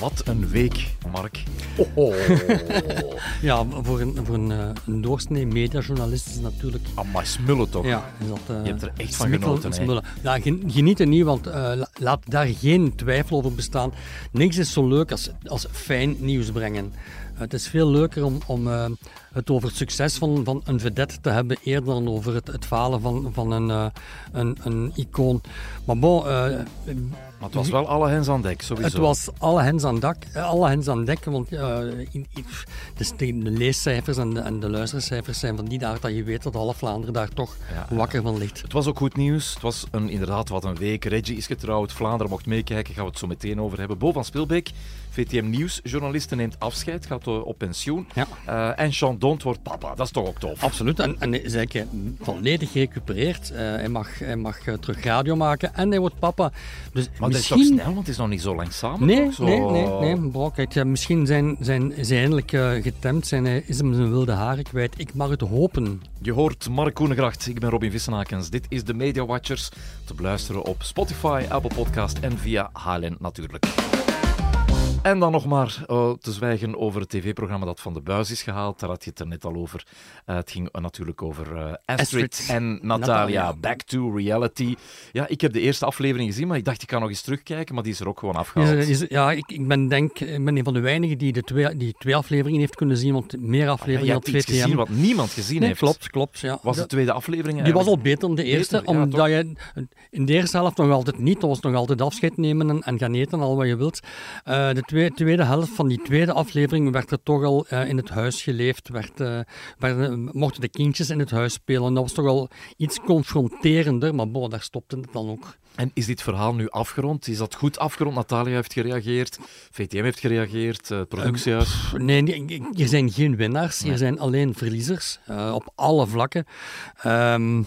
Wat een week, Mark. Oh, oh. Ja, voor een, voor een, eh, een doorsnee mediajournalist is natuurlijk... Amai, smullen toch? Ja, dat, eh, Je hebt er echt van smikkel- genoten, smullen. Ja, gen- genieten niet, want eh, la- laat daar geen twijfel over bestaan. Niks is zo leuk als, als fijn nieuws brengen. het is veel leuker om, om het over het succes van, van een vedette te hebben, eerder dan over het, het falen van, van een, een, een icoon. Maar bon, Maar het was wel alle hens aan dek, sowieso. het was alle hens aan dak, eh, alle hens aan dek, want eh, in- in- dus de, de leescijfers en de, en de luistercijfers zijn van die aard dat je weet dat half Vlaanderen daar toch Ja, wakker van ligt. Het was ook goed nieuws. Het was een, inderdaad wat een week. Reggie is getrouwd. Vlaanderen mocht meekijken. Gaan we het zo meteen over hebben. Bo van Spilbeek, VTM Nieuws-journaliste, neemt afscheid. Gaat eh, op pensioen. Ja. Eh, en Jean Dont wordt papa. Dat is toch ook tof? Absoluut, en, en is eigenlijk eh, volledig gerecupereerd. Hij mag, hij mag terug radio maken en hij wordt papa. Dus Maar dat is toch misschien... snel, want het is nog niet zo lang samen. Nee? Zo... nee, nee, nee. Bro, kijk, ja, misschien zijn, zijn, hij eindelijk getemd, zijn hij, is hem zijn wilde haren kwijt. Ik mag het hopen. Je hoort Mark Koenegracht, ik ben Robin Vissenakens. Dit is de Media Watchers. Te beluisteren op Spotify, Apple Podcast en via HLN natuurlijk. En dan nog maar eh, te zwijgen over het tv-programma dat van de buis is gehaald. Daar had je het er net al over. Eh, het ging natuurlijk over eh, Astrid, Astrid. en Natalia. Back to reality. Ja, ik heb de eerste aflevering gezien, maar ik dacht ik kan nog eens terugkijken. Maar die is er ook gewoon afgehaald. Is, is- ja, ik, ik ben denk ik ben een van de weinigen die de twee, die twee afleveringen heeft kunnen zien, want meer Ja, afleveringen had iets VTM. gezien wat niemand gezien nee, heeft. klopt, klopt. Ja. Was de De- tweede aflevering die was al beter dan de eerste, Beter, ja, omdat je in de eerste helft nog altijd niet, dat was nog altijd afscheid nemen en, en gaan eten, al wat je wilt. Eh, de twee- tweede helft van die tweede aflevering werd er toch al eh, in het huis geleefd, werd, eh, werden, mochten de kindjes in het huis spelen. Dat was toch al iets confronterender, maar bon, daar stopte het dan ook. En is dit verhaal nu afgerond? Is dat goed afgerond? Natalia heeft gereageerd, VTM heeft gereageerd, eh, het productiehuis. Nee, nee, er zijn geen winnaars, Nee. er zijn alleen verliezers op alle vlakken. Ehm,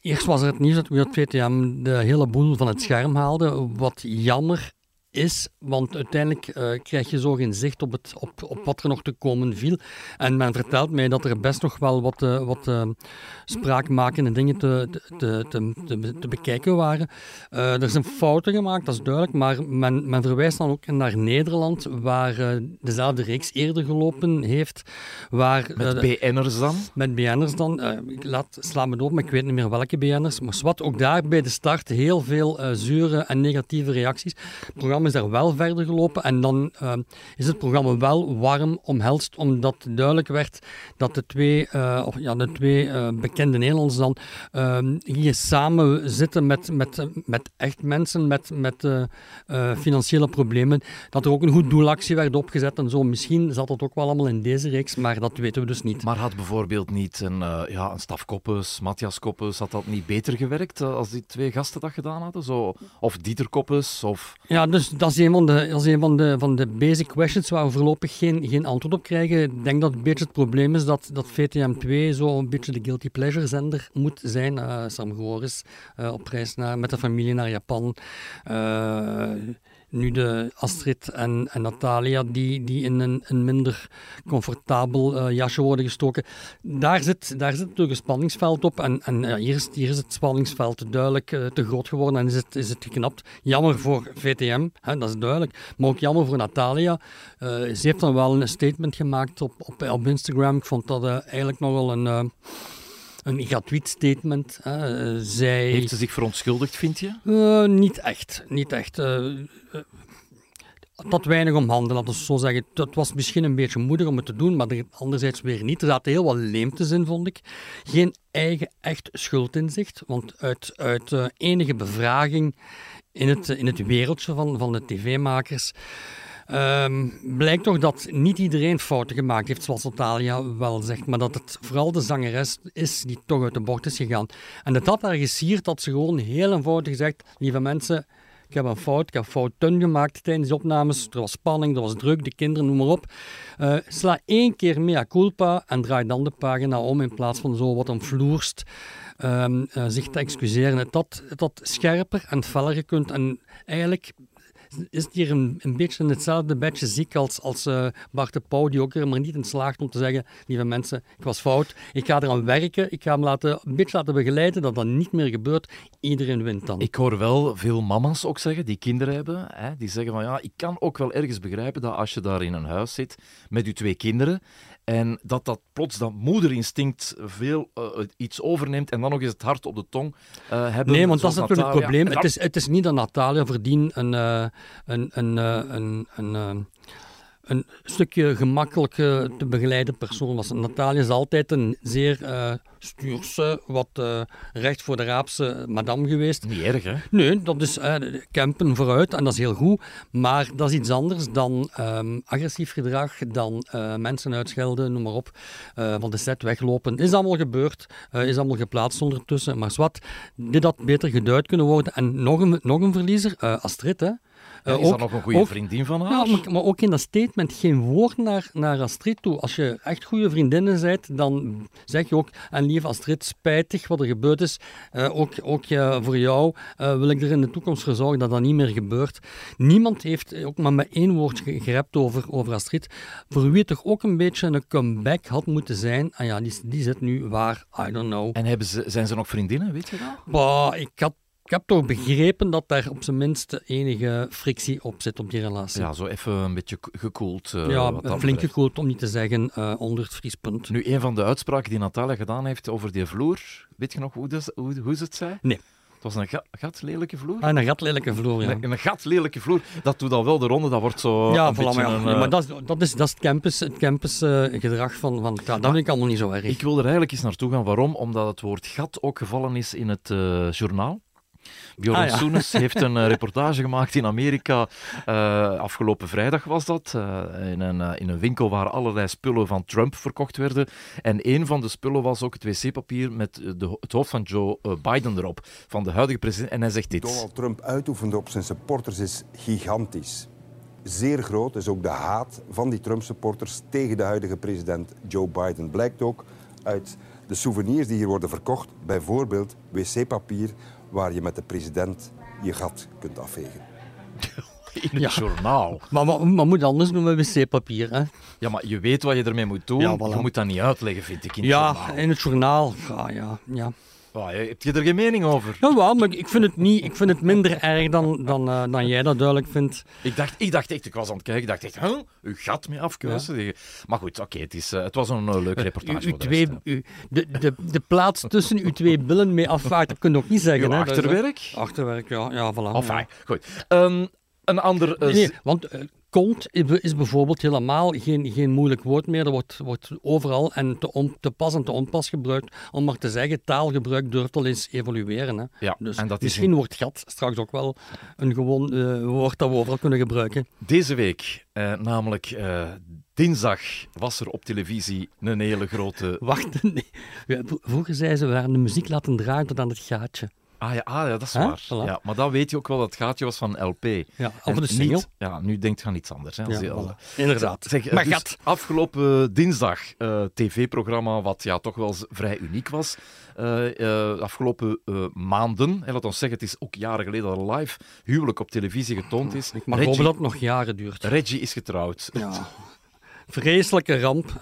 eerst was er het nieuws dat we dat VTM de hele boel van het scherm haalde, wat jammer is, want uiteindelijk eh, krijg je zo geen zicht op, het, op, op wat er nog te komen viel. En men vertelt mij dat er best nog wel wat, eh, wat eh, spraakmakende dingen te, te, te, te, te bekijken waren. Er zijn fouten gemaakt, dat is duidelijk, maar men, men verwijst dan ook naar Nederland, waar dezelfde reeks eerder gelopen heeft, waar... Met BN'ers dan? met BN'ers dan. ik laat, sla me door, maar ik weet niet meer welke BN'ers. Maar wat ook daar bij de start heel veel zure en negatieve reacties. Het programma is daar wel verder gelopen en dan eh, is het programma wel warm omhelst, omdat duidelijk werd dat de twee, eh, of, ja, de twee eh, bekende Nederlanders dan eh, hier samen zitten met, met, met echt mensen met, met eh, financiële problemen. Dat er ook een goed doelactie werd opgezet en zo. Misschien zat dat ook wel allemaal in deze reeks, maar dat weten we dus niet. Maar had bijvoorbeeld niet een, ja, een Staf Koppes, Matthias Koppes, had dat niet beter gewerkt als die twee gasten dat gedaan hadden? Zo, of Dieter Koppes, of... Ja, dus dat is een van de, dat is van de, van de basic questions waar we voorlopig geen, geen antwoord op krijgen. Ik denk dat een beetje het probleem is dat, dat VTM2 zo een beetje de guilty pleasure zender moet zijn. Eh, Sam Goris eh, op reis naar, met de familie naar Japan. Eh, nu de Astrid en, en Natalia die, die in een, een minder comfortabel eh, jasje worden gestoken. Daar zit, daar zit natuurlijk een spanningsveld op. En, en hier, is, hier is het spanningsveld duidelijk eh, te groot geworden en is het, is het geknapt. Jammer voor VTM, hè, dat is duidelijk. Maar ook jammer voor Natalia. Eh, ze heeft dan wel een statement gemaakt op, op, op Instagram. Ik vond dat eigenlijk nogal een, een gratuit statement. hè. Zij... Heeft ze zich verontschuldigd, vind je? Eh, niet echt, niet echt. Het had weinig om handen, laten we zo zeggen. Het was misschien een beetje moedig om het te doen, maar er- anderzijds weer niet. Er zaten heel wat leemtes in, vond ik. Geen eigen echt schuldinzicht, want uit, uit enige bevraging in het, in het wereldje van, van de tv-makers Ehm, blijkt toch dat niet iedereen fouten gemaakt heeft, zoals Natalia wel zegt, maar dat het vooral de zangeres is die toch uit de bocht is gegaan. En het had haar gesierd dat ze gewoon heel eenvoudig zegt, lieve mensen, ik heb een fout, ik heb fouten gemaakt tijdens de opnames, er was spanning, er was druk, de kinderen, noem maar op. Eh, sla één keer mea culpa en draai dan de pagina om in plaats van zo wat een vloerst ehm, eh, zich te excuseren. Het had scherper en feller gekund en eigenlijk is het hier een, beetje in hetzelfde bedje ziek als, als uh, Bart de Pauw, die ook er maar niet in slaagt om te zeggen, lieve mensen, ik was fout, ik ga eraan werken, ik ga hem laten, een beetje laten begeleiden, dat dat niet meer gebeurt. Iedereen wint dan. Ik hoor wel veel mama's ook zeggen, die kinderen hebben, hè, die zeggen van ja, ik kan ook wel ergens begrijpen dat als je daar in een huis zit met je twee kinderen en dat dat plots dat moederinstinct veel uh, iets overneemt en dan nog eens het hart op de tong uh, hebben. Nee, want dat is natuurlijk het probleem. Het is, het is niet dat Natalia verdient een, uh, een, een, een, een een stukje gemakkelijke te begeleiden persoon was. Natalia is altijd een zeer uh, stuurse, wat uh, recht voor de raapse madame geweest. Niet erg, hè? Nee, dat is uh, campen vooruit en dat is heel goed. Maar dat is iets anders dan um, agressief gedrag, dan mensen uitschelden, noem maar op, van de set weglopen. Is allemaal gebeurd, is allemaal geplaatst ondertussen. Maar wat, dit had beter geduid kunnen worden. En nog een, nog een verliezer, Astrid, hè? Is ook, dat nog een goede vriendin van haar? Ja, maar, maar, ook in dat statement geen woord naar, naar Astrid toe. Als je echt goede vriendinnen bent, dan zeg je ook, en lieve Astrid, spijtig wat er gebeurd is. Uh, ook ook uh, voor jou wil ik er in de toekomst voor zorgen dat dat niet meer gebeurt. Niemand heeft ook maar met één woord gerept over, over Astrid. Voor wie toch ook een beetje een comeback had moeten zijn, ah ja, die, die zit nu waar, I don't know. En hebben ze, zijn ze nog vriendinnen, weet je dat? Bah, ik had ik heb toch begrepen dat daar op zijn minst enige frictie op zit op die relatie. Ja, zo even een beetje gekoeld. Uh, ja, flink gekoeld, om niet te zeggen uh, onder het vriespunt. Nu, een van de uitspraken die Natalia gedaan heeft over die vloer, weet je nog hoe, dat, hoe, hoe ze het zei? Nee. Het was een ga gatlelijke vloer? Ah, een gatlelijke vloer, ja. Een, een gatlelijke vloer. Dat doet dan wel de ronde, dat wordt zo Ja, een voilà, maar, een, maar dat, is, dat, is, dat is het campus, het campus uh, gedrag van, van ja, dat vind ik allemaal niet zo erg. Ik wil er eigenlijk eens naartoe gaan. Waarom? Omdat het woord gat ook gevallen is in het uh, journaal. Bjorn ah, ja. Soenes heeft een uh, reportage gemaakt in Amerika. Uh, afgelopen vrijdag was dat. Uh, in, een, in een winkel waar allerlei spullen van Trump verkocht werden. En een van de spullen was ook het wc-papier met de, het hoofd van Joe Biden erop. Van de huidige president. En hij zegt dit. Donald Trump uitoefende op zijn supporters is gigantisch. Zeer groot is ook de haat van die Trump-supporters tegen de huidige president Joe Biden. Blijkt ook uit de souvenirs die hier worden verkocht. Bijvoorbeeld wc-papier waar je met de president je gat kunt afvegen. In het journaal. Maar wat moet anders doen met wc-papier, hè? Ja, maar je weet wat je ermee moet doen. Ja, Je moet dat niet uitleggen, vind ik, in het ja, journaal. in het journaal. Ja, ja, ja. Oh, heb je er geen mening over? Ja, wel, maar ik vind het, niet, ik vind het minder erg dan, dan, uh, dan jij dat duidelijk vindt. Ik dacht, ik dacht echt, ik was aan het kijken, ik dacht echt, huh? uw gat mee afkeuzen. Ja. Maar goed, oké, okay, het, is, uh, het was een uh, leuke reportage. U, u twee, u, de, de, de plaats tussen uw twee billen mee afvaart, dat kun je ook niet zeggen. Hè? Achterwerk? Achterwerk, ja, ja voilà. Enfin, goed. Um, een ander... Nee, want Kont is bijvoorbeeld helemaal geen, geen moeilijk woord meer. Dat wordt, wordt overal en te, on, te pas en te onpas gebruikt. Om maar te zeggen, taalgebruik durft al eens evolueren. Hè. Ja, dus en dat misschien wordt gat straks ook wel een gewoon uh, woord dat we overal kunnen gebruiken. Deze week, uh, namelijk uh, dinsdag, was er op televisie een hele grote... Wacht, nee. Vroeger zei ze, we gaan de muziek laten draaien tot aan het gaatje. Ah ja, ah, ja dat is waar. Ja, maar dan weet je ook wel dat het gaatje was van LP. Ja, of single. Niet, ja, nu denkt je aan iets anders. Hè, als ja, al, Inderdaad. Zeg, maar dus gat. afgelopen dinsdag, uh, tv-programma wat ja, toch wel vrij uniek was. Uh, uh, afgelopen maanden, en laat ons zeggen, het is ook jaren geleden dat er live huwelijk op televisie getoond is. Maar Reggie, hopen dat het nog jaren duurt. Reggie is getrouwd. Ja. Vreselijke ramp.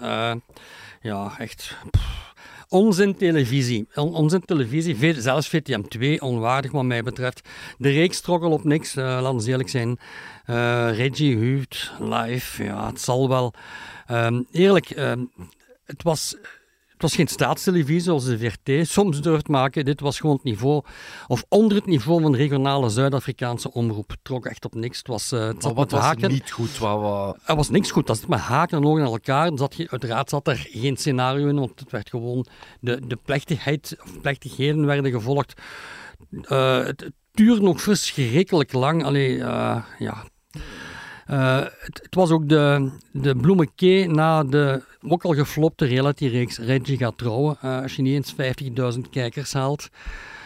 ja, echt... Pff. Onzin televisie. On, onzin televisie, zelfs VTM 2, onwaardig wat mij betreft. De reeks trok op niks, uh, laten we eerlijk zijn. Uh, Reggie Huut, live, ja, het zal wel. Um, eerlijk, um, het was het was geen staatstelevisie zoals de VRT soms durft maken. Dit was gewoon het niveau, of onder het niveau van de regionale Zuid-Afrikaanse omroep. Het trok echt op niks. Het was, uh, het zat wat was haken. niet goed? Wat, wat... Er was niks goed. Dat zat met haken en ogen aan elkaar. Zat, uiteraard zat er geen scenario in, want het werd gewoon... De, de plechtigheid, of plechtigheden werden gevolgd. Uh, het, het duurde nog verschrikkelijk lang. Allee, uh, ja... Uh, het, het, was ook de, de bloemenke na de ook al geflopte reality-reeks Reggie gaat trouwen. Uh, als je niet eens 50.000 kijkers haalt,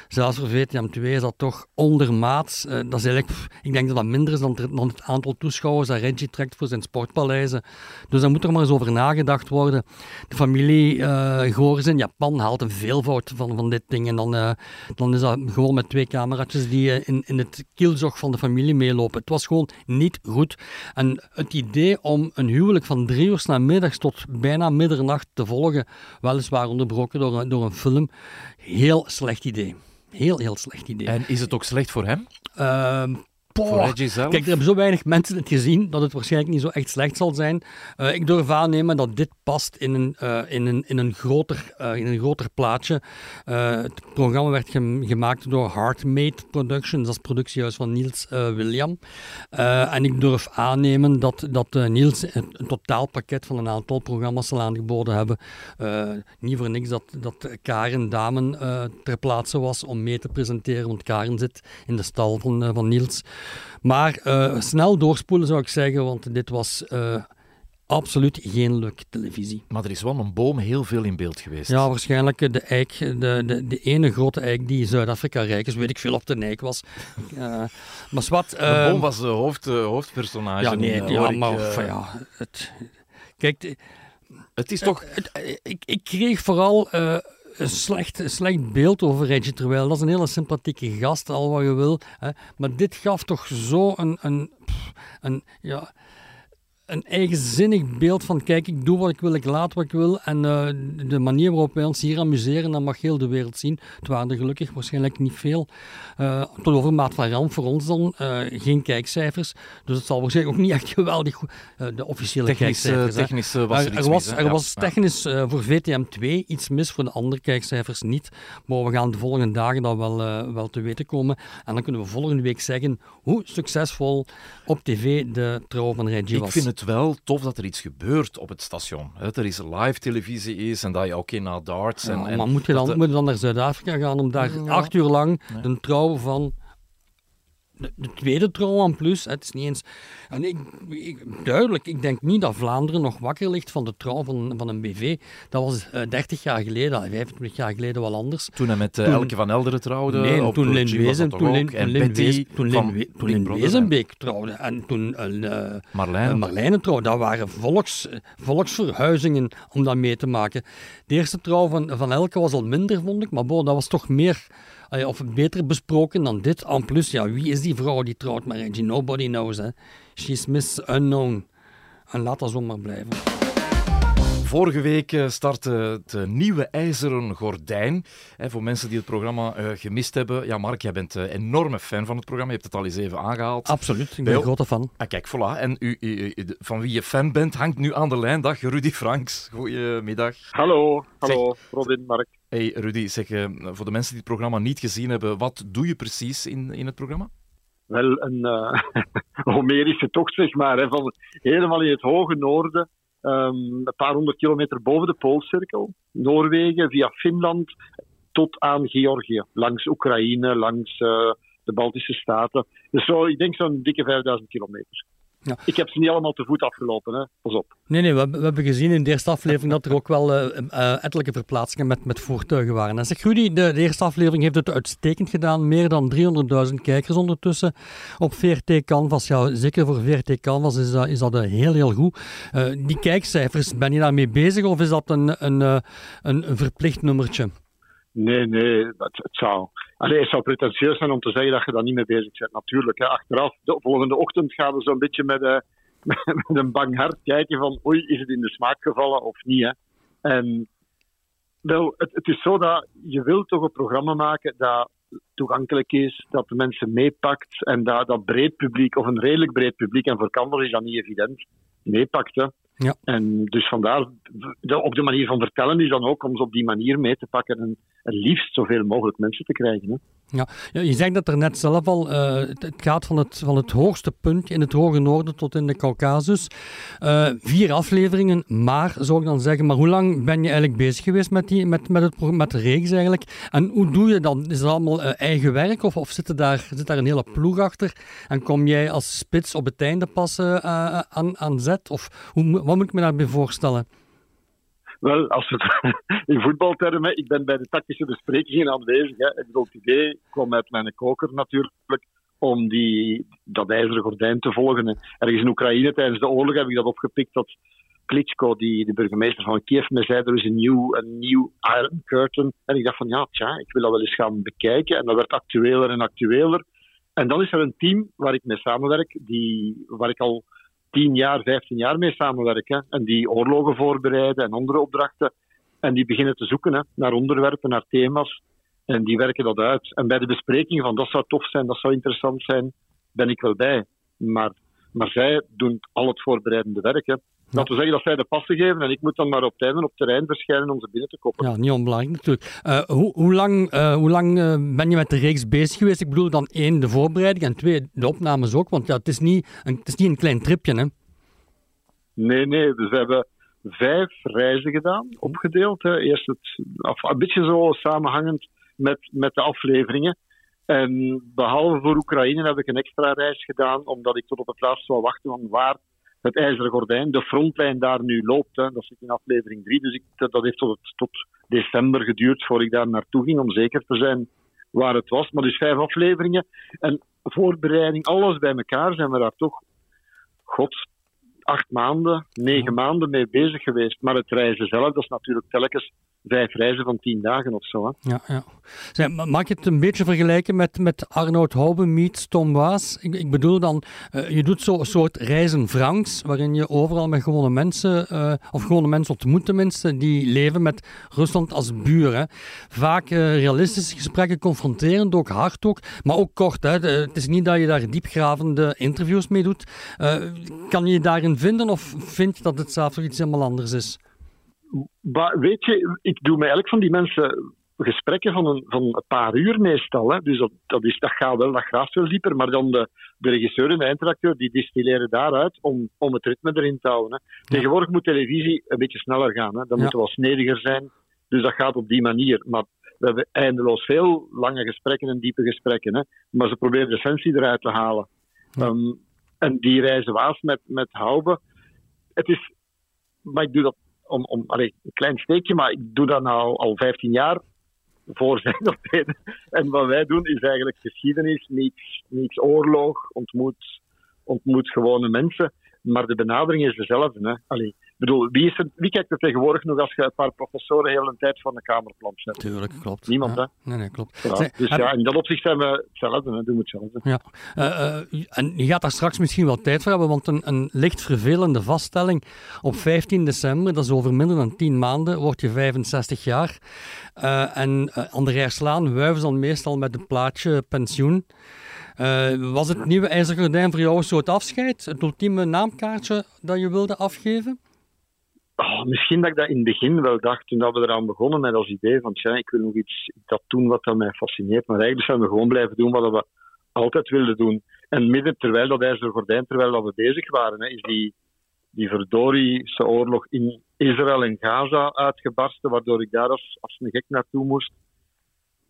zelfs voor VTM2 is dat toch ondermaats. Uh, dat is eigenlijk, ik denk dat dat minder is dan, het aantal toeschouwers dat Reggie trekt voor zijn sportpaleizen. Dus daar moet er maar eens over nagedacht worden. De familie uh, in Japan haalt een veelvoud van, van dit ding. En dan, uh, dan is dat gewoon met twee cameraatjes die in, in het kielzog van de familie meelopen. Het was gewoon niet goed. En het idee om een huwelijk van drie uur namiddags tot bijna middernacht te volgen, weliswaar onderbroken door, door een film, heel slecht idee. Heel, heel slecht idee. En is het ook slecht voor hem? Uh, Kijk, er hebben zo weinig mensen het gezien dat het waarschijnlijk niet zo echt slecht zal zijn. Uh, ik durf aannemen dat dit past in een, uh, in een, in een, groter, uh, in een groter plaatje. het programma werd gemaakt door Heartmate Productions, dat is productiehuis van Niels William. en ik durf aannemen dat, dat Niels een, een, totaalpakket van een aantal programma's zal aangeboden hebben. niet voor niks dat, dat Karen Damen ter plaatse was om mee te presenteren, want Karen zit in de stal van, van Niels. Maar uh, snel doorspoelen zou ik zeggen, want dit was uh, absoluut geen leuk televisie. Maar er is wel een boom heel veel in beeld geweest. Ja, waarschijnlijk de eik, de, de, de ene grote eik die Zuid-Afrika rijk is. Weet ik veel of het een eik was. Uh, maar wat, de boom was de hoofd, hoofdpersonage. Ja, nee, ja, maar van, ja, het, kijk... Het is toch... ik, ik kreeg vooral een slecht, slecht beeld over Reggie, terwijl dat is een hele sympathieke gast, al wat je wil. Hè. Maar dit gaf toch zo een, een, een ja, een eigenzinnig beeld van kijk, ik doe wat ik wil, ik laat wat ik wil. En uh, de manier waarop wij ons hier amuseren, dat mag heel de wereld zien. Het waren er gelukkig waarschijnlijk niet veel. Uh, tot overmaat van ramp voor ons dan. Uh, geen kijkcijfers. Dus het zal waarschijnlijk ook niet echt geweldig goed. de officiële technisch, kijkcijfers. Technisch was er, er was, er was technisch voor VTM 2 iets mis, voor de andere kijkcijfers niet. Maar we gaan de volgende dagen dat wel, wel te weten komen. En dan kunnen we volgende week zeggen hoe succesvol op tv de trouw van Reggie was het wel tof dat er iets gebeurt op het station. Dat er is live televisie is en dat je ook in naar darts. En, ja, maar moet je, dan, moet je dan naar Zuid-Afrika gaan om daar acht uur lang een trouw van de, tweede trouw aan plus, het is niet eens... En ik, duidelijk, ik denk niet dat Vlaanderen nog wakker ligt van de trouw van, van een BV. Dat was uh, 30 jaar geleden, 25 jaar geleden wel anders. Toen hij met uh, Elke van Elderen trouwde? Nee, toen Lin Wezen, toen Lin, en Lin, Wezen, toen Lin, toen Lin Wezenbeek trouwde. En toen uh. Marlijne trouwde. Dat waren volks, volksverhuizingen om dat mee te maken. De eerste trouw van, van Elke was al minder, vond ik. Maar bo, dat was toch meer of beter besproken dan dit. En plus, ja, wie is die vrouw die trouwt met Reggie? Nobody knows, hè. She's Miss Unknown. En laat dat zomaar blijven. Vorige week eh, startte het nieuwe IJzeren Gordijn. voor mensen die het programma uh, gemist hebben. Ja, Mark, jij bent een enorme fan van het programma. Je hebt het al eens even aangehaald. Absoluut, ik ben een grote fan. Ah, kijk, voilà. En u, u, van wie je fan bent, hangt nu aan de lijn. Dag, Rudy Franks. Goedemiddag. Hallo, hallo, Robin, Mark. Hey Rudy, zeg, uh, voor de mensen die het programma niet gezien hebben, wat doe je precies in, in het programma? Wel een uh, Homerische tocht, zeg maar. Van helemaal in het hoge noorden, um, een paar honderd kilometer boven de Poolcirkel. Noorwegen, via Finland tot aan Georgië. Langs Oekraïne, langs uh, de Baltische Staten. Dus zo, ik denk zo'n dikke 5000 kilometer. Ja. Ik heb ze niet allemaal te voet afgelopen, hè. pas op. Nee, nee, we, we hebben gezien in de eerste aflevering dat er ook wel uh, uh, ettelijke verplaatsingen met, met voertuigen waren. En zeg Rudy, de, de, eerste aflevering heeft het uitstekend gedaan. Meer dan 300.000 kijkers ondertussen op VRT Canvas. Ja, zeker voor VRT Canvas is dat, is dat heel, heel goed. Uh, die kijkcijfers, ben je daarmee bezig of is dat een, een, een, een verplicht nummertje? Nee, nee, het, het zou Allee, het zou pretentieus zijn om te zeggen dat je daar niet mee bezig bent. Natuurlijk, hè. achteraf, de volgende ochtend gaan we zo'n beetje met, uh, met, een bang hart kijken van oei, is het in de smaak gevallen of niet. Hè. En wel, het, het is zo dat je wilt toch een programma maken dat toegankelijk is, dat de mensen meepakt en dat dat breed publiek, of een redelijk breed publiek, en voor Canvas is dat niet evident, meepakt. Hè. Ja. En dus vandaar, de, op de manier van vertellen is dan ook om ze op die manier mee te pakken en het liefst zoveel mogelijk mensen te krijgen. Hè. Ja, je zegt dat er net zelf al, uh, het gaat van het, van het hoogste punt in het hoge noorden tot in de Caucasus. Uh, vier afleveringen, maar zou ik dan zeggen, maar hoe lang ben je eigenlijk bezig geweest met, die, met, met, het, met de reeks eigenlijk? En hoe doe je dan? Is dat allemaal uh, eigen werk of, of zit, daar, zit daar een hele ploeg achter? En kom jij als spits op het einde pas aan, aan zet? Of hoe, wat moet ik me daarbij voorstellen? Wel, als het in voetbaltermen, ik ben bij de tactische besprekingen aanwezig. Hè. Ik bedoel, het idee kwam uit mijn koker natuurlijk om die, dat ijzeren gordijn te volgen. Ergens in Oekraïne tijdens de oorlog heb ik dat opgepikt dat Klitschko, die, de burgemeester van Kiev, me zei er is een nieuw, een nieuw Iron Curtain. En ik dacht van ja, tja, ik wil dat wel eens gaan bekijken. En dat werd actueler en actueler. En dan is er een team waar ik mee samenwerk, die, waar ik al 10 jaar, 15 jaar mee samenwerk. Hè, en die oorlogen voorbereiden en andere opdrachten. En die beginnen te zoeken hè, naar onderwerpen, naar thema's. En die werken dat uit. En bij de bespreking van dat zou tof zijn, dat zou interessant zijn, ben ik wel bij. Maar, maar zij doen al het voorbereidende werk. Hè. Dat wil zeggen dat zij de passen geven en ik moet dan maar op tijd en op terrein verschijnen om ze binnen te koppelen. Ja, niet onbelangrijk natuurlijk. Uh, hoe, hoe, lang, uh, hoe lang uh, ben je met de reeks bezig geweest? Ik bedoel dan één, de voorbereiding en twee, de opnames ook. Want ja, het, is niet een, het is niet een klein tripje, hè? Nee, nee. Dus we hebben vijf reizen gedaan, opgedeeld. Hè. Eerst het, een beetje zo samenhangend met, met de afleveringen. En behalve voor Oekraïne heb ik een extra reis gedaan, omdat ik tot op het laatst zou wachten van waar het ijzeren gordijn, de frontlijn daar nu loopt. Hè. Dat zit in aflevering 3, dus ik, dat heeft tot, tot december geduurd voor ik daar naartoe ging, om zeker te zijn waar het was. Maar dus vijf afleveringen en voorbereiding, alles bij elkaar zijn we daar toch, god, acht maanden, negen maanden mee bezig geweest. Maar het reizen zelf, dat is natuurlijk telkens vijf reizen van tien dagen of zo. Hè. Ja, ja. Mag je het een beetje vergelijken met, met Arnoud Houben meets Tom Waas? Ik, ik bedoel dan, uh, je doet zo'n soort reizen Franks, waarin je overal met gewone mensen, uh, of gewone mensen ontmoet tenminste, die leven met Rusland als buur. Vaak uh, realistische gesprekken, confronterend, ook hard ook, maar ook kort. Hè. Het is niet dat je daar diepgravende interviews mee doet. kan je je daarin vinden of vind je dat het zelf iets helemaal anders is? Maar weet je, ik doe me eigenlijk van die mensen gesprekken van een, van een paar uur meestal. Hè. Dus dat, dat, is, dat gaat wel, dat graag veel dieper. Maar dan de, de regisseur en de eindredacteur, die distilleren daaruit om, om het ritme erin te houden. Hè. Tegenwoordig moet televisie een beetje sneller gaan. Hè. Dan ja. moet wel snediger zijn. Dus dat gaat op die manier. Maar we hebben eindeloos veel lange gesprekken en diepe gesprekken. Hè. Maar ze proberen de essentie eruit te halen. Ja. Um, en die reizen waas met, met. Het is, maar ik doe dat om, om een klein steekje, maar ik doe dat nou al 15 jaar voor zijn optreden. En wat wij doen is eigenlijk geschiedenis, niets, niets oorlog, ontmoet, ontmoet gewone mensen. Maar de benadering is dezelfde. Hè. Allee, bedoel, wie, is er, wie kijkt er tegenwoordig nog als je een paar professoren heel een tijd van de kamerplan zet? Tuurlijk, klopt. Niemand, ja. hè? Nee, nee, klopt. Ja, dus ja, in dat opzicht zijn we hetzelfde, hè. doen we hetzelfde. Ja. Uh, uh, en je gaat daar straks misschien wel tijd voor hebben, want een, een licht vervelende vaststelling. Op 15 december, dat is over minder dan 10 maanden, word je 65 jaar. Uh, en aan de Rijkslaan wuiven ze dan meestal met een plaatje pensioen. Uh, was het nieuwe IJzeren Gordijn voor jou een soort afscheid? Het ultieme naamkaartje dat je wilde afgeven? Oh, misschien dat ik dat in het begin wel dacht, toen we eraan begonnen met als idee van ik wil nog iets dat doen wat dat mij fascineert. Maar eigenlijk zijn we gewoon blijven doen wat we altijd wilden doen. En midden terwijl dat IJzeren Gordijn, terwijl dat we bezig waren, is die, die verdorie oorlog in Israël en Gaza uitgebarsten, waardoor ik daar als, als een gek naartoe moest.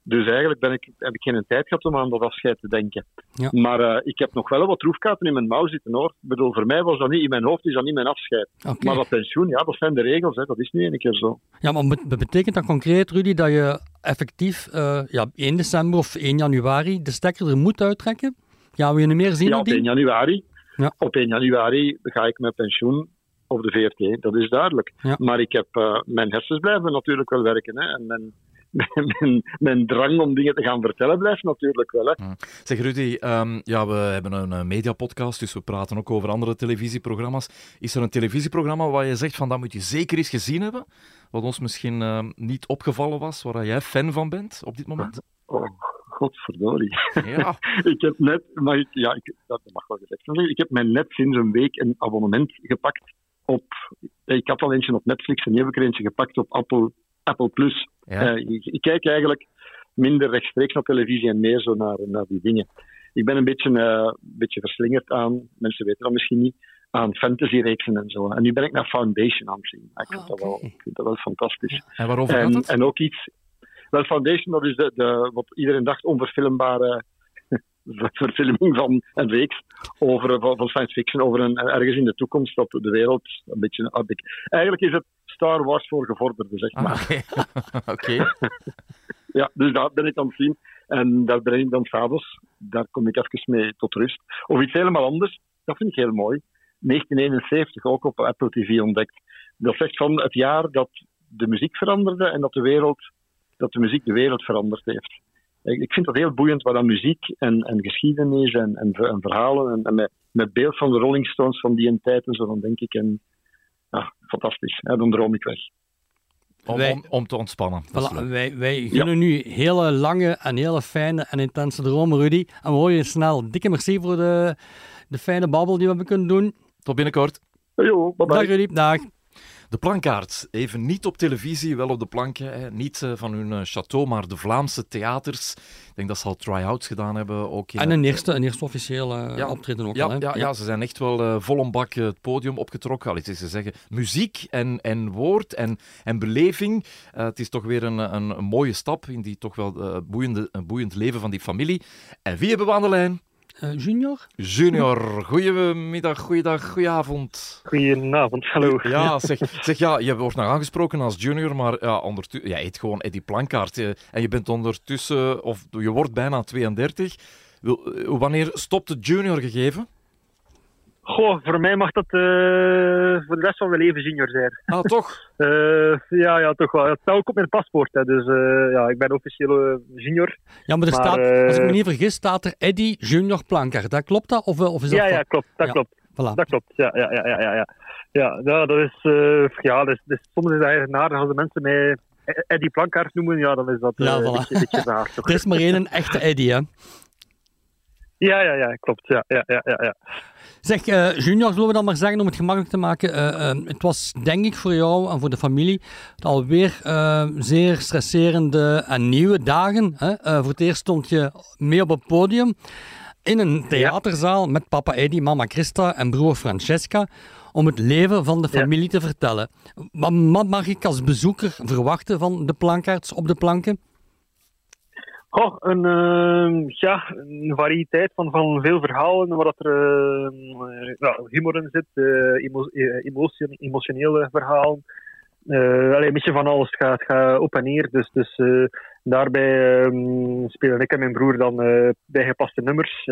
Dus eigenlijk ben ik, heb ik geen tijd gehad om aan dat afscheid te denken. Ja. Maar uh, ik heb nog wel wat troefkaarten in mijn mouw zitten hoor. Ik bedoel, voor mij was dat niet, in mijn hoofd is dat niet mijn afscheid. Okay. Maar dat pensioen, ja, dat zijn de regels, hè. dat is nu een keer zo. Ja, maar betekent dat concreet, Rudy, dat je effectief uh, ja, 1 december of 1 januari de stekker er moet uittrekken? Gaan we je niet meer zien? Ja, op 1 januari. Ja. Op 1 januari ga ik met pensioen op de VRT, dat is duidelijk. Ja. Maar ik heb, uh, mijn hersens blijven natuurlijk wel werken. Hè. En mijn, mijn, mijn, drang om dingen te gaan vertellen blijft natuurlijk wel. Hè. Zeg Rudy, um, ja, we hebben een uh, mediapodcast, dus we praten ook over andere televisieprogramma's. Is er een televisieprogramma waar je zegt van dat moet je zeker eens gezien hebben? Wat ons misschien uh, niet opgevallen was, waar jij fan van bent op dit moment? Oh, godverdorie. Ja. ik heb net, maar ik, ja, ik, dat mag wel gezegd ik heb mij net sinds een week een abonnement gepakt op, ik had al eentje op Netflix en nu heb ik er eentje gepakt op Apple, Apple Plus. Ja. Uh, ik, ik, kijk eigenlijk minder rechtstreeks naar televisie en meer zo naar, naar die dingen. Ik ben een beetje, uh, beetje verslingerd aan, mensen weten dat misschien niet, aan fantasy-reeksen en zo. En nu ben ik naar Foundation aan het zien. Ik vind, Ah, dat, wel, ik vind dat wel fantastisch. En waarover en, gaat het? en ook iets... Wel, Foundation, dat is de, de, wat iedereen dacht onverfilmbare verfilming van een reeks over, van science fiction over een, ergens in de toekomst dat de wereld een beetje... Eigenlijk is het Star Wars voor gevorderden, zeg maar. Ah, Oké. ja, dus daar ben ik aan het zien. En daar ben ik dan s'avonds. Daar kom ik even mee tot rust. Of iets helemaal anders. Dat vind ik heel mooi. 1971 ook op Apple TV ontdekt. Dat zegt van het jaar dat de muziek veranderde en dat de wereld, dat de muziek de wereld veranderd heeft. Ik vind dat heel boeiend wat aan muziek en, en geschiedenis en, en, en verhalen en, en, met, met beeld van de Rolling Stones van die tijd en zo, dan denk ik, en, ja, fantastisch. Ja, dan droom ik weg. Om, om, om, te ontspannen. Voilà, wij, wij gunnen nu hele lange en hele fijne en intense dromen, Rudy. En we horen je snel. Dikke merci voor de, de fijne babbel die we hebben kunnen doen. Tot binnenkort. Jo, bye bye. Dag Rudy, dag. De plankaart, even niet op televisie, wel op de planken. Hè. Niet uh, van hun uh, château, maar de Vlaamse theaters. Ik denk dat ze al try-outs gedaan hebben. Ook in, en een eerste, een eerste officiële ja, optreden ook ja, al. Hè? Ja, ja. ze zijn echt wel uh, vol een bak het podium opgetrokken. Al is ze zeggen, muziek en, en woord en, en beleving. het is toch weer een, een, een, mooie stap in die toch wel boeiende, boeiend leven van die familie. En wie hebben we aan de lijn? Uh, junior? Junior, goedemiddag, goeiedag, goedenavond. Goedenavond, hallo. Ja, zeg, zeg ja, je wordt nog aangesproken als junior, maar ja, ondertussen, jij heet gewoon Eddie Plankaart. En je bent ondertussen, of je wordt bijna 32. Wanneer stopt het junior gegeven? Goh, voor mij mag dat uh, voor de rest van mijn leven junior zijn. Ah, toch? uh, ja, ja, toch wel. Het staat ook op mijn paspoort, hè, dus uh, ja, ik ben officieel junior. Ja, maar er maar, staat, als ik me niet vergis, staat er Eddie Junior Planker. Dat klopt dat? Of, of is dat ja, ja, klopt. Dat ja. klopt. Voilà. Dat klopt, ja, ja, ja, ja, ja. Ja, ja dat is, ja, dat is, dat is, soms is het eigenlijk naar als de mensen mij Eddie Plankaart noemen, ja, dan is dat ja, voilà. een beetje, beetje raar. er is maar één echte Eddie, hè? Ja, ja, ja, klopt. Ja, ja, ja, ja, ja. Zeg, uh, Junior, zullen we dan maar zeggen om het gemakkelijk te maken. Uh, uh, het was denk ik voor jou en voor de familie alweer zeer stresserende en nieuwe dagen. Hè? voor het eerst stond je mee op het podium in een theaterzaal met papa Eddie, mama Christa en broer Francesca om het leven van de familie ja. te vertellen. Wat, wat mag ik als bezoeker verwachten van de plankaarts op de planken? Een, uh, ja, een variëteit van, van veel verhalen waar dat er uh, humor in zit, emo emotie, emotionele verhalen. Allee, een beetje van alles gaat, gaat op en neer. Dus, dus daarbij ehm, spelen ik en mijn broer dan bijgepaste nummers.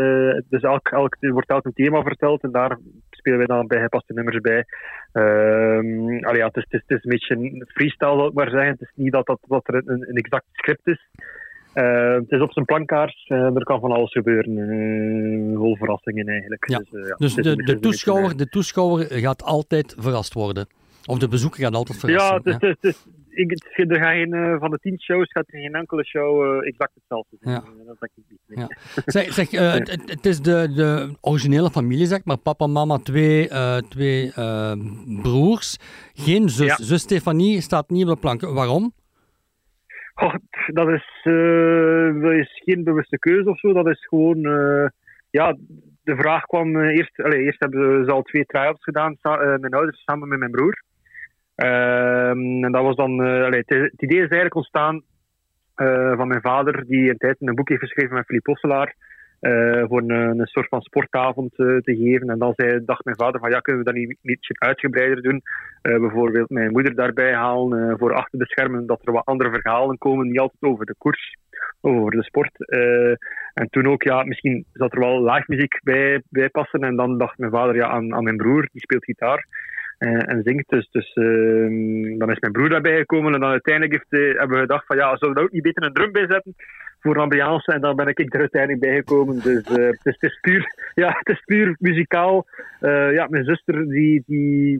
dus elk, elk, wordt elk een thema verteld en daar spelen wij dan bijgepaste nummers bij. Ehm, allee, het, is, het, is, een beetje freestyle, wil ik maar zeggen. Het is niet dat, dat, dat er een, een exact script is. Uh, het is op zijn plankaart, uh, er kan van alles gebeuren. Uh, vol verrassingen eigenlijk. Ja. Dus, ja, dus de, de, toeschouwer, de toeschouwer gaat altijd verrast worden. Of de bezoeker gaat altijd verrast worden. Ja, het, het, ik, er gaat geen, van de tien shows gaat er geen enkele show exact hetzelfde zijn. Ja. Dat denk ik niet. Ja. Zeg, zeg het, is de, de originele familie, zeg maar. Papa, mama, twee, twee broers. Geen zus. Zus Stefanie staat niet op de plank. Waarom? Dat, is, uh, dat geen bewuste keuze of zo. Dat is gewoon. Uh, ja, de vraag kwam uh, eerst. Allez, eerst hebben ze al twee try-outs gedaan. mijn ouders samen met mijn broer. Ehm, en dat was dan. Allez, het, idee is eigenlijk ontstaan van mijn vader, die een tijd een boek heeft geschreven met Philippe Hosselaar. Uh, voor een, een, soort van sportavond uh, te geven. En dan zei, dacht mijn vader van ja, kunnen we dat niet beetje uitgebreider doen? Uh, bijvoorbeeld mijn moeder daarbij halen voor achter de schermen, dat er wat andere verhalen komen, niet altijd over de koers, over de sport. en toen ook, ja, misschien zat er wel live muziek bij, bij passen. En dan dacht mijn vader ja, aan, aan mijn broer, die speelt gitaar. En zingt. Dus, dus ehm, dan is mijn broer daarbij gekomen en dan uiteindelijk heeft, hebben we gedacht van ja, zullen we daar ook niet beter een drum bij zetten? voor ambiance. En dan ben ik er uiteindelijk bijgekomen. Dus uh, het, is, het, puur, ja, het is puur muzikaal. Ja, mijn zuster, die, die,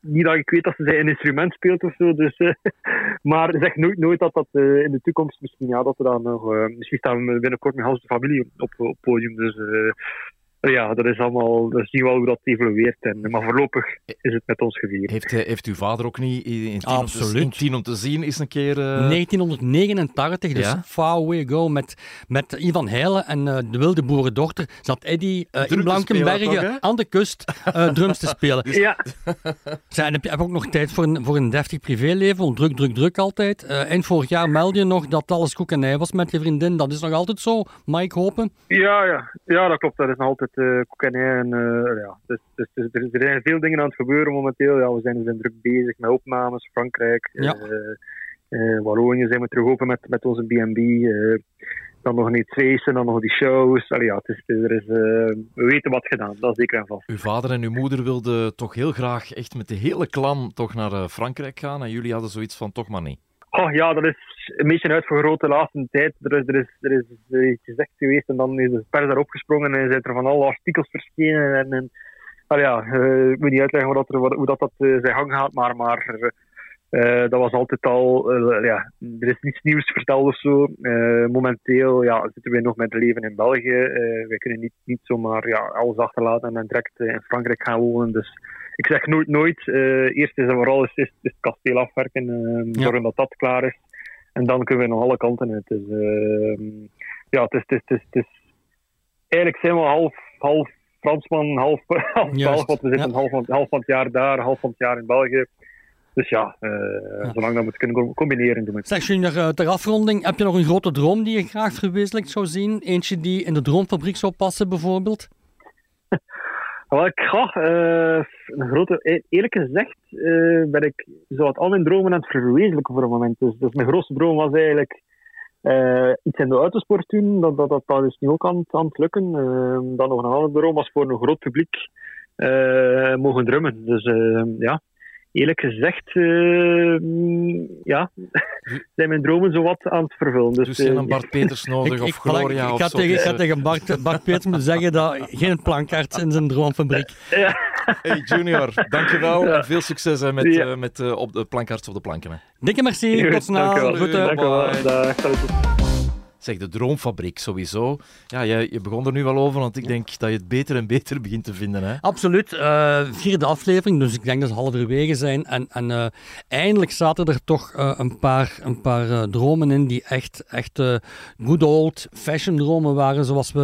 niet dat ik weet dat ze een instrument speelt of zo. Dus, uh, maar zeg nooit, nooit dat dat in de toekomst misschien, ja, dat we dan nog. misschien staan we binnenkort met Hans de familie op, op podium. Dus ja, dat is allemaal, dat zien we wel hoe dat evolueert. En, maar voorlopig is het met ons gevierd. Heeft, eh, heeft uw vader ook niet in Absoluut. Om, te, in tien om te zien is een keer... Uh... 1989, dus Ja? far way ago, met, met Ivan Heijlen en eh, de wilde boerendochter, zat Eddie eh, Drum in Blankenbergen spelen toch, hè? aan de kust eh, drums te spelen. Ja, Zij, en heb je heb ook nog tijd voor een, voor een deftig privéleven, want druk, druk, druk altijd. Eh eind vorig jaar meldde je nog dat alles koekenij was met je vriendin. Dat is nog altijd zo, Mike Hopen. ja, ja. ja, dat klopt. Dat is nog altijd eh koekenij. En, eh, ja. dus, dus, dus er, er zijn veel dingen aan het gebeuren momenteel. Ja, we, zijn, we zijn druk bezig met opnames. Frankrijk, Ja. eh, eh, Wallonië zijn we terug open met, met onze B&B. eh, dan nog iets feesten, dan nog die shows. Allee, ja, het is, er is, eh, we weten wat gedaan, dat is zeker en vast. Uw vader en uw moeder wilden toch heel graag echt met de hele clan toch naar eh, Frankrijk gaan en jullie hadden zoiets van toch maar niet. Oh, ja, dat is een beetje uitvergroot de laatste tijd. Er is, er is, er is eh, iets gezegd geweest en dan is de pers daarop gesprongen en zijn er van alle artikels verschenen. En, en, allee, ja, eh, ik moet niet uitleggen hoe dat, er, hoe dat, dat eh, zijn gang gaat, maar, maar eh, dat was altijd al, ja, er is niets nieuws verteld of zo. Momenteel ja, zitten we nog met het leven in België. Wij kunnen niet, niet zomaar ja, alles achterlaten en direct in Frankrijk gaan wonen. Dus ik zeg nooit nooit. Eh, eerst is en vooral is, is, is het kasteel afwerken, eh, zorgen dat dat klaar is. En dan kunnen we nog alle kanten uit. Dus eh, ja, het is, het, is, het, is, het is... Eigenlijk zijn we half, half Fransman, half, half Belg, want we zitten ja. half, van, half van het jaar daar, half van het jaar in België. Dus ja, eh, zolang dat we het kunnen co- combineren, doen we. Zeg Junior, eh, ter afronding, heb je nog een grote droom die je graag verwezenlijkt zou zien? Eentje die in de droomfabriek zou passen bijvoorbeeld? Wel, ik ga, eh, een grote, e- eerlijk gezegd, eh, ben ik zo wat al mijn dromen aan het verwezenlijken voor een moment. Dus, dus mijn grootste droom was eigenlijk eh, iets in de autosport doen. Dat, dat, dat, dat is nu ook aan, het- aan het lukken. Dan nog een andere droom was voor een groot publiek mogen drummen. Dus ja, eerlijk gezegd, eh, mm, ja, zijn mijn dromen zo wat aan het vervullen. Dus, Dus eh, een Bart Peters nodig of Gloria ik, of ga zo. tegen, ik ga eh, tegen Bart, Bart Peters moeten zeggen dat geen plankaart in zijn droomfabriek. Hey Junior, dankjewel en veel succes hè, met, Ja. eh, met eh, op de plankaarts op de planken. Hè. Dikke merci, tot snel. Dank u wel. Groeten. Dank u wel. Bye. Dag. Zeg, de droomfabriek sowieso. Ja, jij, je begon er nu wel over, want ik denk dat je het beter en beter begint te vinden. Hè? Absoluut. eh, vierde aflevering, dus ik denk dat ze halverwege zijn. En, en eh, eindelijk zaten er toch eh, een paar, een paar dromen in die echt, echt good old fashion dromen waren, zoals we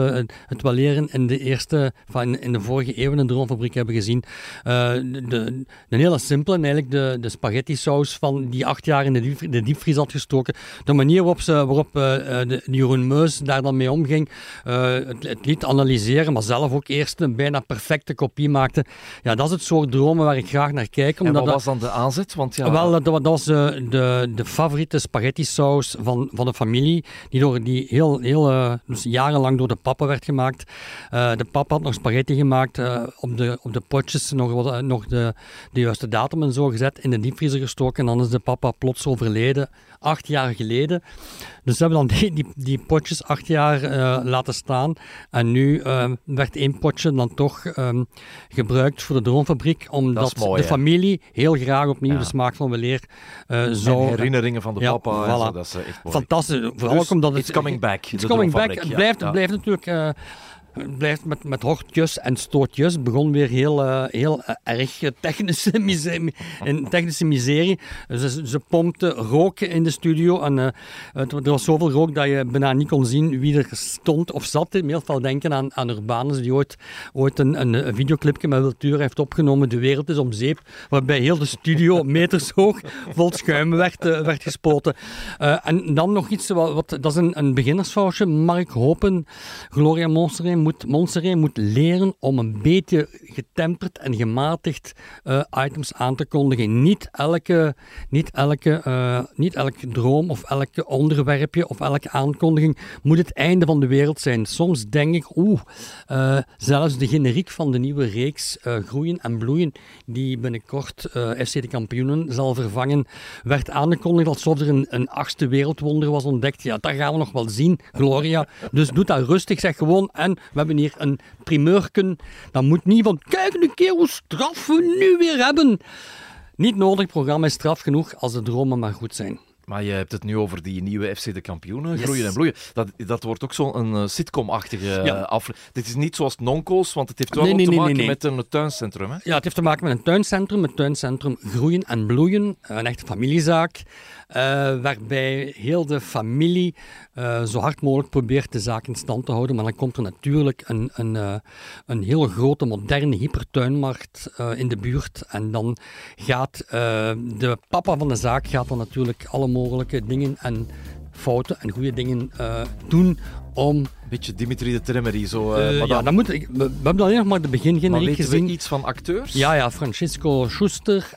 het- wel leren in de eerste, van in de vorige eeuw in de Droomfabriek hebben gezien. De, de, een hele simpele, eigenlijk de, de spaghetti saus van die acht jaar in de, diep, de diepvries had gestoken. De manier waarop, ze, waarop de, Jeroen Meus daar dan mee omging, eh, het, het liet analyseren, maar zelf ook eerst een bijna perfecte kopie maakte. Ja, dat is het soort dromen waar ik graag naar kijk. En Omdat wat dat- was dan de aanzet? Want ja, wel, dat, dat was de, de, de favoriete spaghetti saus van, van de familie, die, door, die heel, heel eh, dus jarenlang door de papa werd gemaakt. Eh, de papa had nog spaghetti gemaakt, eh, op, de, op de potjes nog, wat, eh, nog de, de juiste datum en zo gezet, in de diepvriezer gestoken en dan is de papa plots overleden, acht jaar geleden. Dus ze hebben dan die, die, die potjes acht jaar eh, laten staan en nu eh, werd één potje dan toch ehm, gebruikt voor de droomfabriek, omdat mooi, de familie heel graag opnieuw Ja. de smaak van weleer en zou... herinneringen van de Ja, papa. en zo, dat is eh, echt mooi. Fantastisch, vooral Dus ook omdat het... it's coming back, It's coming back. Het blijft, Ja. het blijft natuurlijk... het blijft met, met hortjes en stootjes. Het begon weer heel, eh, heel eh, erg eh, technische, miserie, in technische miserie. Ze, ze pompte rook in de studio. En, het, er was zoveel rook dat je bijna niet kon zien wie er stond of zat. In veel denken aan, aan Urbanus, die ooit, ooit een, een, een videoclipje met Wiltuur heeft opgenomen. De wereld is om zeep. Waarbij heel de studio meters hoog vol schuim werd, werd gespoten. En dan nog iets, wat, wat, dat is een, een beginnersfoutje. Mark Hopen, Gloria Monsteré moet, moet leren om een beetje getemperd en gematigd eh, items aan te kondigen. Niet elke, niet, elke, eh, niet elke droom of elke onderwerpje of elke aankondiging moet het einde van de wereld zijn. Soms denk ik, oeh, eh, zelfs de generiek van de nieuwe reeks Groeien en Bloeien, die binnenkort FC de kampioenen zal vervangen, werd aangekondigd alsof er een, een achtste wereldwonder was ontdekt. Ja, dat gaan we nog wel zien, Gloria. Dus doe dat rustig, zeg gewoon. En we hebben hier een primeurken. Dat moet niet van, kijk een keer hoe straf we nu weer hebben. Niet nodig, het programma is straf genoeg als de dromen maar goed zijn. Maar je hebt het nu over die nieuwe FC de kampioenen, groeien en bloeien. Dat, dat wordt ook zo'n uh, sitcom-achtige Ja. aflevering. Dit is niet zoals Nonkos, want het heeft wel Nee, ook nee, te nee, maken met een tuincentrum. Hè? Ja, het heeft te maken met een tuincentrum. Het tuincentrum Groeien en Bloeien. Een echte familiezaak. Eh, waarbij heel de familie eh, zo hard mogelijk probeert de zaak in stand te houden. Maar dan komt er natuurlijk een, een, eh, een heel grote, moderne hypertuinmarkt in de buurt. En dan gaat de papa van de zaak gaat dan natuurlijk alle mogelijke dingen en fouten en goede dingen doen om... Beetje Dimitri de Tremeri, zo. maar ja, dan, moet ik, we, we hebben alleen nog maar de maar begingeneriek weten gezien. we iets van acteurs? Ja, ja, Francisco Schuster,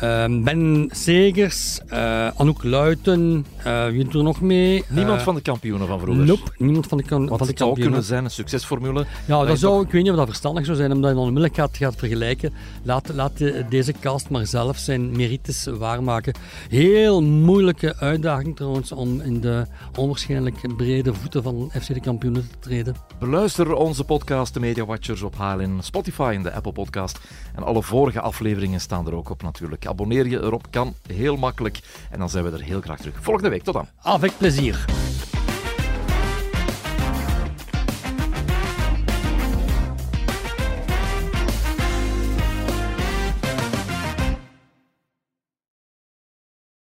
Ben Segers, eh, Anouk Luiten, eh, wie doet er nog mee? Niemand Eh, van de kampioenen van vroeger? Nope, niemand van de, kan, Want van de het zou kampioenen. kunnen zijn, een succesformule. Ja, dat zou, toch- ik weet niet of dat verstandig zou zijn, omdat je dan onmiddellijk gaat, gaat vergelijken. Laat, laat de- deze cast maar zelf zijn merites waarmaken. Heel moeilijke uitdaging trouwens om in de onwaarschijnlijk brede voeten van FC de kampioenen te treden. Beluister onze podcast, de Media Watchers, op HLN, Spotify en de Apple Podcast. En alle vorige afleveringen staan er ook op natuurlijk. Abonneer je erop, kan heel makkelijk. En dan zijn we er heel graag terug. Volgende week, tot dan. Avec plezier.